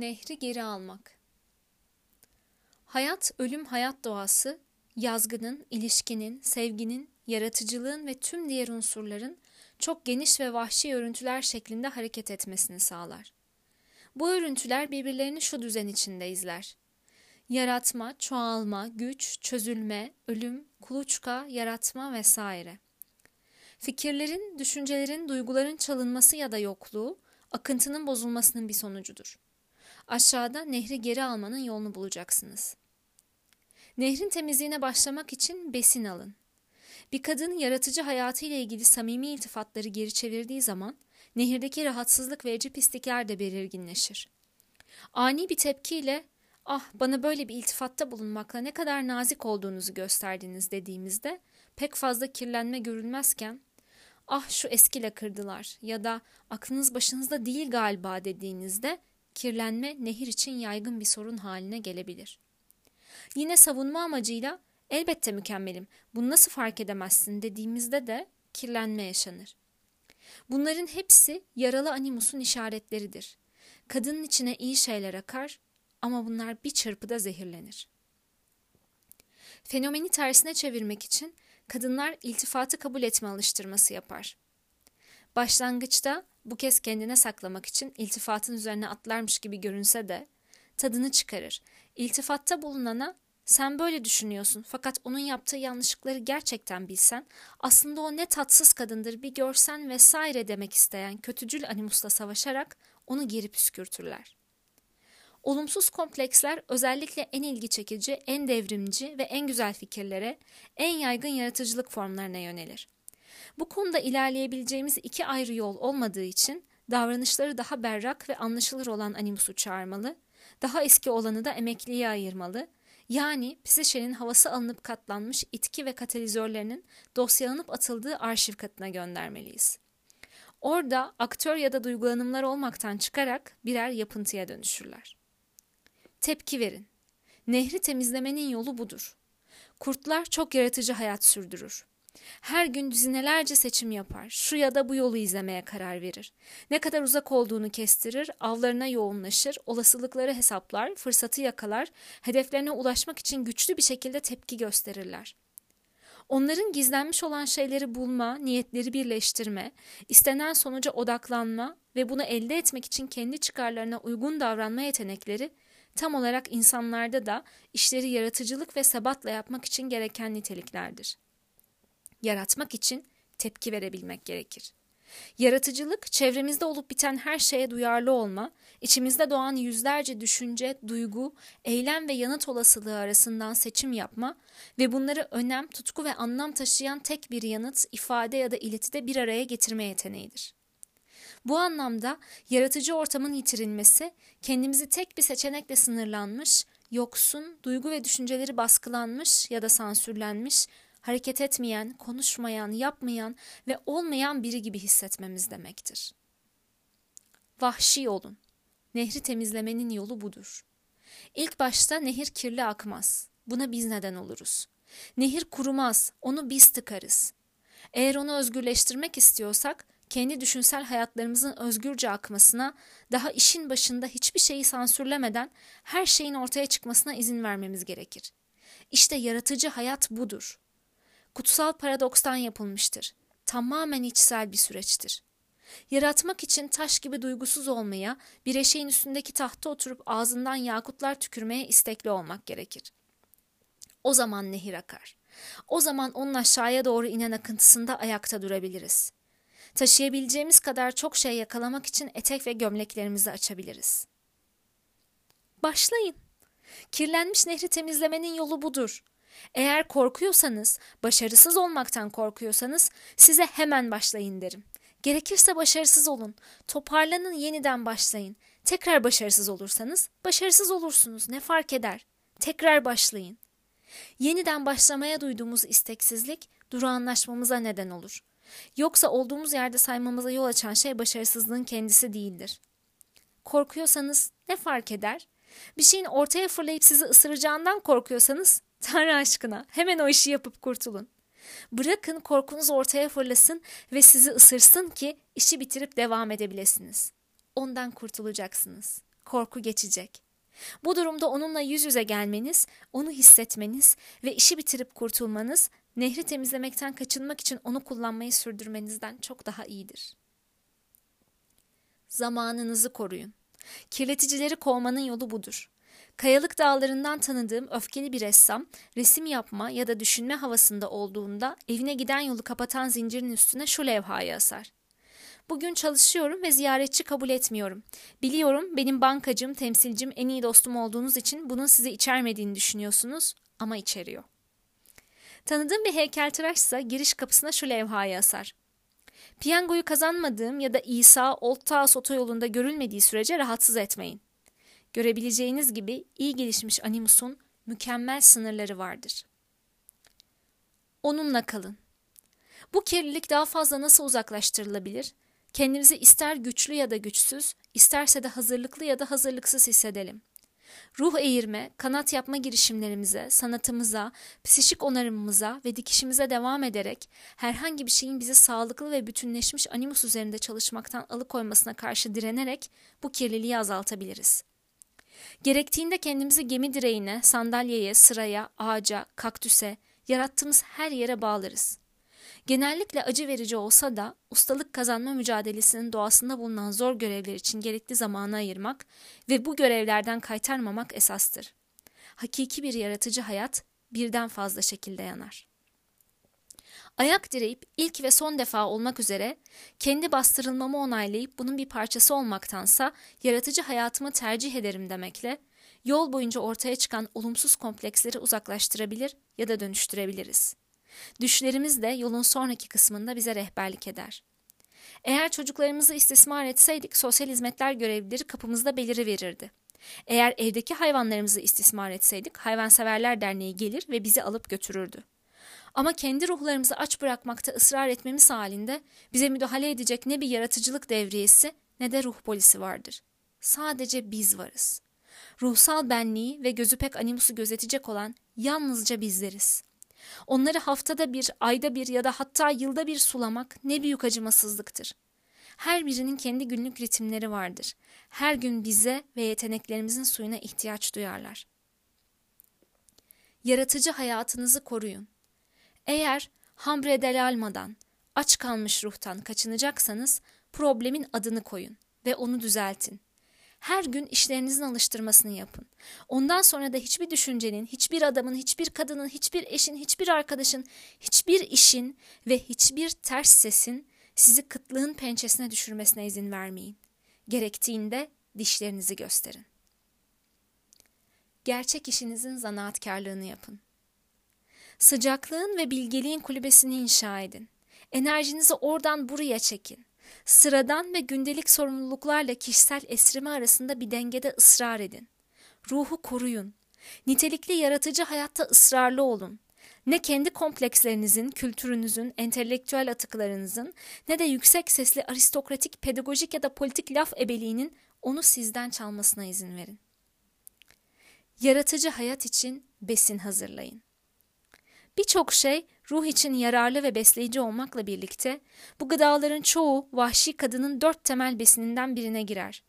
Nehri geri almak. Hayat, ölüm hayat doğası, yazgının, ilişkinin, sevginin, yaratıcılığın ve tüm diğer unsurların çok geniş ve vahşi örüntüler şeklinde hareket etmesini sağlar. Bu örüntüler birbirlerini şu düzen içinde izler. Yaratma, çoğalma, güç, çözülme, ölüm, kuluçka, yaratma vesaire. Fikirlerin, düşüncelerin, duyguların çalınması ya da yokluğu, akıntının bozulmasının bir sonucudur. Aşağıda nehri geri almanın yolunu bulacaksınız. Nehrin temizliğine başlamak için besin alın. Bir kadın yaratıcı hayatıyla ilgili samimi iltifatları geri çevirdiği zaman nehirdeki rahatsızlık verici pislikler de belirginleşir. Ani bir tepkiyle ah bana böyle bir iltifatta bulunmakla ne kadar nazik olduğunuzu gösterdiniz dediğimizde pek fazla kirlenme görülmezken ah şu eski lakırdılar ya da aklınız başınızda değil galiba dediğinizde kirlenme nehir için yaygın bir sorun haline gelebilir. Yine savunma amacıyla elbette mükemmelim bunu nasıl fark edemezsin dediğimizde de kirlenme yaşanır. Bunların hepsi yaralı animusun işaretleridir. Kadının içine iyi şeyler akar ama bunlar bir çırpıda zehirlenir. Fenomeni tersine çevirmek için kadınlar iltifatı kabul etme alıştırması yapar. Başlangıçta bu kez kendine saklamak için iltifatın üzerine atlarmış gibi görünse de tadını çıkarır. İltifatta bulunana sen böyle düşünüyorsun fakat onun yaptığı yanlışlıkları gerçekten bilsen aslında o ne tatsız kadındır bir görsen vesaire demek isteyen kötücül animusla savaşarak onu geri püskürtürler. Olumsuz kompleksler özellikle en ilgi çekici, en devrimci ve en güzel fikirlere, en yaygın yaratıcılık formlarına yönelir. Bu konuda ilerleyebileceğimiz iki ayrı yol olmadığı için davranışları daha berrak ve anlaşılır olan animusu çağırmalı, daha eski olanı da emekliye ayırmalı, yani psişenin havası alınıp katlanmış itki ve katalizörlerinin dosyalanıp atıldığı arşiv katına göndermeliyiz. Orada aktör ya da duygulanımlar olmaktan çıkarak birer yapıntıya dönüşürler. Tepki verin. Nehri temizlemenin yolu budur. Kurtlar çok yaratıcı hayat sürdürür. Her gün düzinelerce seçim yapar. Şu ya da bu yolu izlemeye karar verir. Ne kadar uzak olduğunu kestirir, avlarına yoğunlaşır, olasılıkları hesaplar, fırsatı yakalar, hedeflerine ulaşmak için güçlü bir şekilde tepki gösterirler. Onların gizlenmiş olan şeyleri bulma, niyetleri birleştirme, istenen sonuca odaklanma ve bunu elde etmek için kendi çıkarlarına uygun davranma yetenekleri tam olarak insanlarda da işleri yaratıcılık ve sebatla yapmak için gereken niteliklerdir yaratmak için tepki verebilmek gerekir. Yaratıcılık, çevremizde olup biten her şeye duyarlı olma, içimizde doğan yüzlerce düşünce, duygu, eylem ve yanıt olasılığı arasından seçim yapma ve bunları önem, tutku ve anlam taşıyan tek bir yanıt, ifade ya da iletide bir araya getirme yeteneğidir. Bu anlamda yaratıcı ortamın yitirilmesi, kendimizi tek bir seçenekle sınırlanmış, yoksun, duygu ve düşünceleri baskılanmış ya da sansürlenmiş, hareket etmeyen, konuşmayan, yapmayan ve olmayan biri gibi hissetmemiz demektir. Vahşi olun. Nehri temizlemenin yolu budur. İlk başta nehir kirli akmaz. Buna biz neden oluruz. Nehir kurumaz, onu biz tıkarız. Eğer onu özgürleştirmek istiyorsak, kendi düşünsel hayatlarımızın özgürce akmasına, daha işin başında hiçbir şeyi sansürlemeden her şeyin ortaya çıkmasına izin vermemiz gerekir. İşte yaratıcı hayat budur kutsal paradokstan yapılmıştır. Tamamen içsel bir süreçtir. Yaratmak için taş gibi duygusuz olmaya, bir eşeğin üstündeki tahta oturup ağzından yakutlar tükürmeye istekli olmak gerekir. O zaman nehir akar. O zaman onun aşağıya doğru inen akıntısında ayakta durabiliriz. Taşıyabileceğimiz kadar çok şey yakalamak için etek ve gömleklerimizi açabiliriz. Başlayın. Kirlenmiş nehri temizlemenin yolu budur. Eğer korkuyorsanız, başarısız olmaktan korkuyorsanız size hemen başlayın derim. Gerekirse başarısız olun. Toparlanın yeniden başlayın. Tekrar başarısız olursanız başarısız olursunuz. Ne fark eder? Tekrar başlayın. Yeniden başlamaya duyduğumuz isteksizlik durağanlaşmamıza neden olur. Yoksa olduğumuz yerde saymamıza yol açan şey başarısızlığın kendisi değildir. Korkuyorsanız ne fark eder? Bir şeyin ortaya fırlayıp sizi ısıracağından korkuyorsanız Tanrı aşkına hemen o işi yapıp kurtulun. Bırakın korkunuz ortaya fırlasın ve sizi ısırsın ki işi bitirip devam edebilesiniz. Ondan kurtulacaksınız. korku geçecek. Bu durumda onunla yüz yüze gelmeniz, onu hissetmeniz ve işi bitirip kurtulmanız, nehri temizlemekten kaçınmak için onu kullanmayı sürdürmenizden çok daha iyidir. Zamanınızı koruyun. Kirleticileri kovmanın yolu budur. Kayalık dağlarından tanıdığım öfkeli bir ressam, resim yapma ya da düşünme havasında olduğunda evine giden yolu kapatan zincirin üstüne şu levhayı asar. Bugün çalışıyorum ve ziyaretçi kabul etmiyorum. Biliyorum benim bankacım, temsilcim, en iyi dostum olduğunuz için bunun size içermediğini düşünüyorsunuz ama içeriyor. Tanıdığım bir heykeltıraşsa giriş kapısına şu levhayı asar. Piyangoyu kazanmadığım ya da İsa Old Taos otoyolunda görülmediği sürece rahatsız etmeyin. Görebileceğiniz gibi iyi gelişmiş animusun mükemmel sınırları vardır. Onunla kalın. Bu kirlilik daha fazla nasıl uzaklaştırılabilir? Kendimizi ister güçlü ya da güçsüz, isterse de hazırlıklı ya da hazırlıksız hissedelim. Ruh eğirme, kanat yapma girişimlerimize, sanatımıza, psişik onarımımıza ve dikişimize devam ederek herhangi bir şeyin bizi sağlıklı ve bütünleşmiş animus üzerinde çalışmaktan alıkoymasına karşı direnerek bu kirliliği azaltabiliriz. Gerektiğinde kendimizi gemi direğine, sandalyeye, sıraya, ağaca, kaktüse, yarattığımız her yere bağlarız. Genellikle acı verici olsa da ustalık kazanma mücadelesinin doğasında bulunan zor görevler için gerekli zamanı ayırmak ve bu görevlerden kaytarmamak esastır. Hakiki bir yaratıcı hayat birden fazla şekilde yanar. Ayak direyip ilk ve son defa olmak üzere kendi bastırılmamı onaylayıp bunun bir parçası olmaktansa yaratıcı hayatımı tercih ederim demekle yol boyunca ortaya çıkan olumsuz kompleksleri uzaklaştırabilir ya da dönüştürebiliriz. Düşlerimiz de yolun sonraki kısmında bize rehberlik eder. Eğer çocuklarımızı istismar etseydik sosyal hizmetler görevlileri kapımızda beliri verirdi. Eğer evdeki hayvanlarımızı istismar etseydik hayvanseverler derneği gelir ve bizi alıp götürürdü. Ama kendi ruhlarımızı aç bırakmakta ısrar etmemiz halinde bize müdahale edecek ne bir yaratıcılık devriyesi ne de ruh polisi vardır. Sadece biz varız. Ruhsal benliği ve gözü pek animusu gözetecek olan yalnızca bizleriz. Onları haftada bir, ayda bir ya da hatta yılda bir sulamak ne büyük acımasızlıktır. Her birinin kendi günlük ritimleri vardır. Her gün bize ve yeteneklerimizin suyuna ihtiyaç duyarlar. Yaratıcı hayatınızı koruyun. Eğer hambre delalmadan, aç kalmış ruhtan kaçınacaksanız problemin adını koyun ve onu düzeltin. Her gün işlerinizin alıştırmasını yapın. Ondan sonra da hiçbir düşüncenin, hiçbir adamın, hiçbir kadının, hiçbir eşin, hiçbir arkadaşın, hiçbir işin ve hiçbir ters sesin sizi kıtlığın pençesine düşürmesine izin vermeyin. Gerektiğinde dişlerinizi gösterin. Gerçek işinizin zanaatkarlığını yapın. Sıcaklığın ve bilgeliğin kulübesini inşa edin. Enerjinizi oradan buraya çekin. Sıradan ve gündelik sorumluluklarla kişisel esrime arasında bir dengede ısrar edin. Ruhu koruyun. Nitelikli yaratıcı hayatta ısrarlı olun. Ne kendi komplekslerinizin, kültürünüzün, entelektüel atıklarınızın ne de yüksek sesli aristokratik, pedagojik ya da politik laf ebeliğinin onu sizden çalmasına izin verin. Yaratıcı hayat için besin hazırlayın. Birçok şey ruh için yararlı ve besleyici olmakla birlikte bu gıdaların çoğu vahşi kadının dört temel besininden birine girer.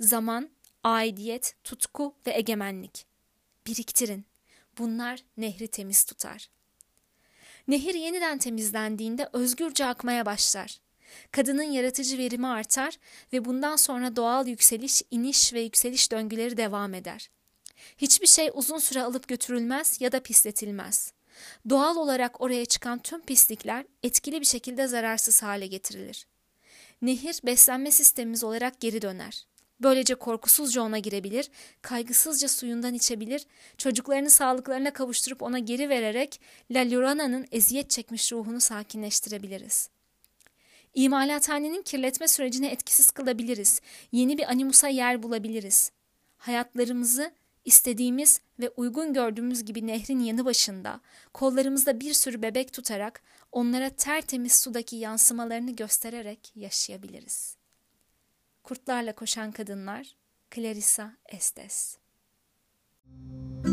Zaman, aidiyet, tutku ve egemenlik. Biriktirin. Bunlar nehri temiz tutar. Nehir yeniden temizlendiğinde özgürce akmaya başlar. Kadının yaratıcı verimi artar ve bundan sonra doğal yükseliş, iniş ve yükseliş döngüleri devam eder. Hiçbir şey uzun süre alıp götürülmez ya da pisletilmez. Doğal olarak oraya çıkan tüm pislikler etkili bir şekilde zararsız hale getirilir. Nehir beslenme sistemimiz olarak geri döner. Böylece korkusuzca ona girebilir, kaygısızca suyundan içebilir, çocuklarını sağlıklarına kavuşturup ona geri vererek La Llorana'nın eziyet çekmiş ruhunu sakinleştirebiliriz. İmalathanenin kirletme sürecini etkisiz kılabiliriz, yeni bir animusa yer bulabiliriz. Hayatlarımızı İstediğimiz ve uygun gördüğümüz gibi nehrin yanı başında, kollarımızda bir sürü bebek tutarak onlara tertemiz sudaki yansımalarını göstererek yaşayabiliriz. Kurtlarla Koşan Kadınlar Clarissa Estes Müzik